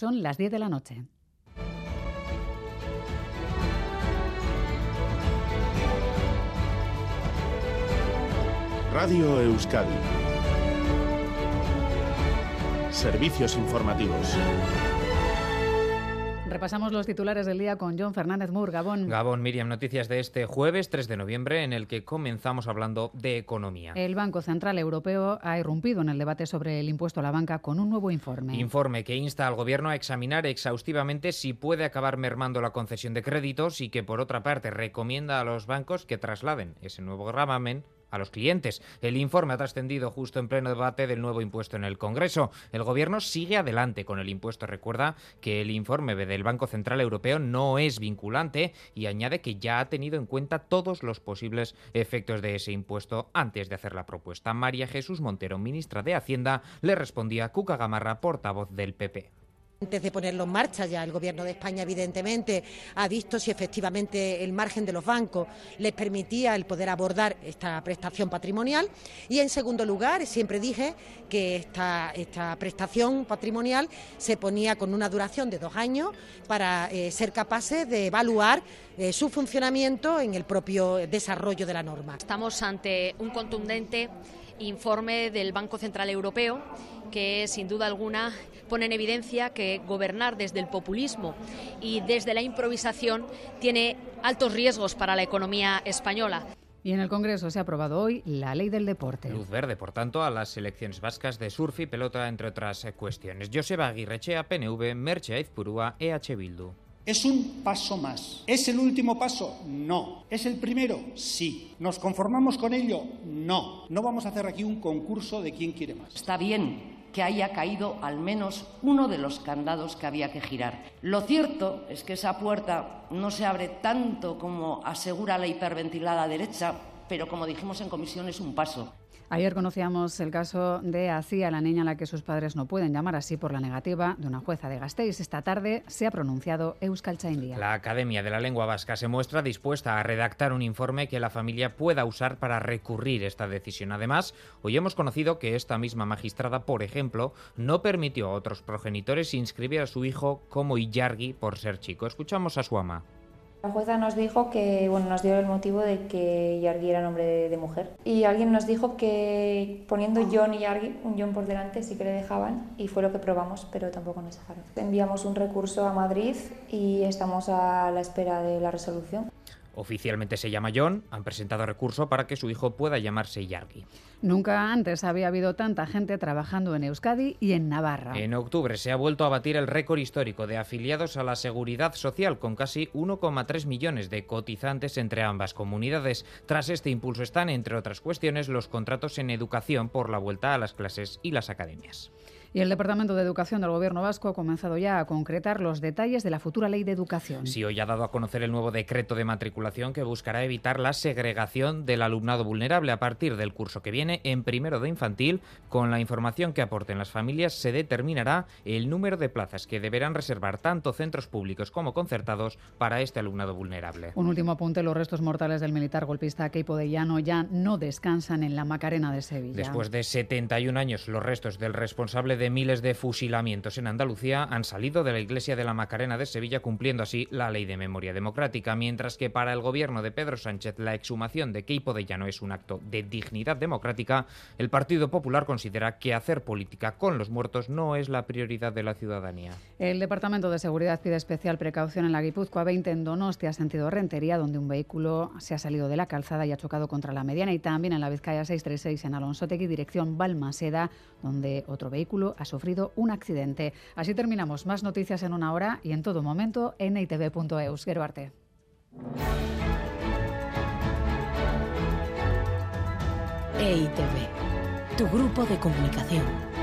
Son las 10 de la noche. Radio Euskadi. Servicios informativos. Repasamos los titulares del día con John Fernández Mur, Gabón. Gabón, Miriam, noticias de este jueves 3 de noviembre en el que comenzamos hablando de economía. El Banco Central Europeo ha irrumpido en el debate sobre el impuesto a la banca con un nuevo informe. Informe que insta al Gobierno a examinar exhaustivamente si puede acabar mermando la concesión de créditos y que, por otra parte, recomienda a los bancos que trasladen ese nuevo gravamen a los clientes. El informe ha trascendido justo en pleno debate del nuevo impuesto en el Congreso. El Gobierno sigue adelante con el impuesto. Recuerda que el informe del Banco Central Europeo no es vinculante y añade que ya ha tenido en cuenta todos los posibles efectos de ese impuesto antes de hacer la propuesta. María Jesús Montero, ministra de Hacienda, le respondía a Cuca Gamarra, portavoz del PP. Antes de ponerlo en marcha, ya el Gobierno de España, evidentemente, ha visto si efectivamente el margen de los bancos les permitía el poder abordar esta prestación patrimonial. Y, en segundo lugar, siempre dije que esta, esta prestación patrimonial se ponía con una duración de dos años para eh, ser capaces de evaluar eh, su funcionamiento en el propio desarrollo de la norma. Estamos ante un contundente informe del Banco Central Europeo que sin duda alguna pone en evidencia que gobernar desde el populismo y desde la improvisación tiene altos riesgos para la economía española. Y en el Congreso se ha aprobado hoy la ley del deporte. Luz verde, por tanto, a las selecciones vascas de surf y pelota, entre otras cuestiones. Joseba Aguirrechea, PNV, Merche Aizpurúa, EH Bildu. ¿Es un paso más? ¿Es el último paso? No. ¿Es el primero? Sí. ¿Nos conformamos con ello? No. No vamos a hacer aquí un concurso de quién quiere más. Está bien que haya caído al menos uno de los candados que había que girar. Lo cierto es que esa puerta no se abre tanto como asegura la hiperventilada derecha, pero como dijimos en comisión es un paso. Ayer conocíamos el caso de Asia, la niña a la que sus padres no pueden llamar así por la negativa de una jueza de Gasteiz. Esta tarde se ha pronunciado Euskal Chaindia. La Academia de la Lengua Vasca se muestra dispuesta a redactar un informe que la familia pueda usar para recurrir esta decisión. Además, hoy hemos conocido que esta misma magistrada, por ejemplo, no permitió a otros progenitores inscribir a su hijo como Iyargi por ser chico. Escuchamos a su ama. La jueza nos dijo que, bueno, nos dio el motivo de que Yargi era nombre de, mujer. Y alguien nos dijo que poniendo John y Yargi, un John por delante, sí que le dejaban y fue lo que probamos, pero tampoco nos dejaron. Enviamos un recurso a Madrid y estamos a la espera de la resolución. Oficialmente se llama John, han presentado recurso para que su hijo pueda llamarse Yargi. Nunca antes había habido tanta gente trabajando en Euskadi y en Navarra. En octubre se ha vuelto a batir el récord histórico de afiliados a la Seguridad Social, con casi 1,3 millones de cotizantes entre ambas comunidades. Tras este impulso están, entre otras cuestiones, los contratos en educación por la vuelta a las clases y las academias. Y el Departamento de Educación del Gobierno vasco ha comenzado ya a concretar los detalles de la futura ley de educación. Sí, hoy ha dado a conocer el nuevo decreto de matriculación que buscará evitar la segregación del alumnado vulnerable a partir del curso que viene en primero de infantil. Con la información que aporten las familias se determinará el número de plazas que deberán reservar tanto centros públicos como concertados para este alumnado vulnerable. Un último apunte, los restos mortales del militar golpista Keipo de Llano ya no descansan en la Macarena de Sevilla. Después de 71 años, los restos del responsable de miles de fusilamientos en Andalucía han salido de la iglesia de la Macarena de Sevilla cumpliendo así la ley de memoria democrática, mientras que para el gobierno de Pedro Sánchez la exhumación de Keipo de Llano es un acto de dignidad democrática, el Partido Popular considera que hacer política con los muertos no es la prioridad de la ciudadanía. El Departamento de Seguridad pide especial precaución en la Guipúzcoa 20 en Donostia, sentido Rentería, donde un vehículo se ha salido de la calzada y ha chocado contra la mediana, y también en la Vizcaya 636 en Alonsotegui, dirección Balmaseda, donde otro vehículo ha sufrido un accidente. Así terminamos. Más noticias en una hora y en todo momento en itv.eus. Geruarte. EITV, tu grupo de comunicación.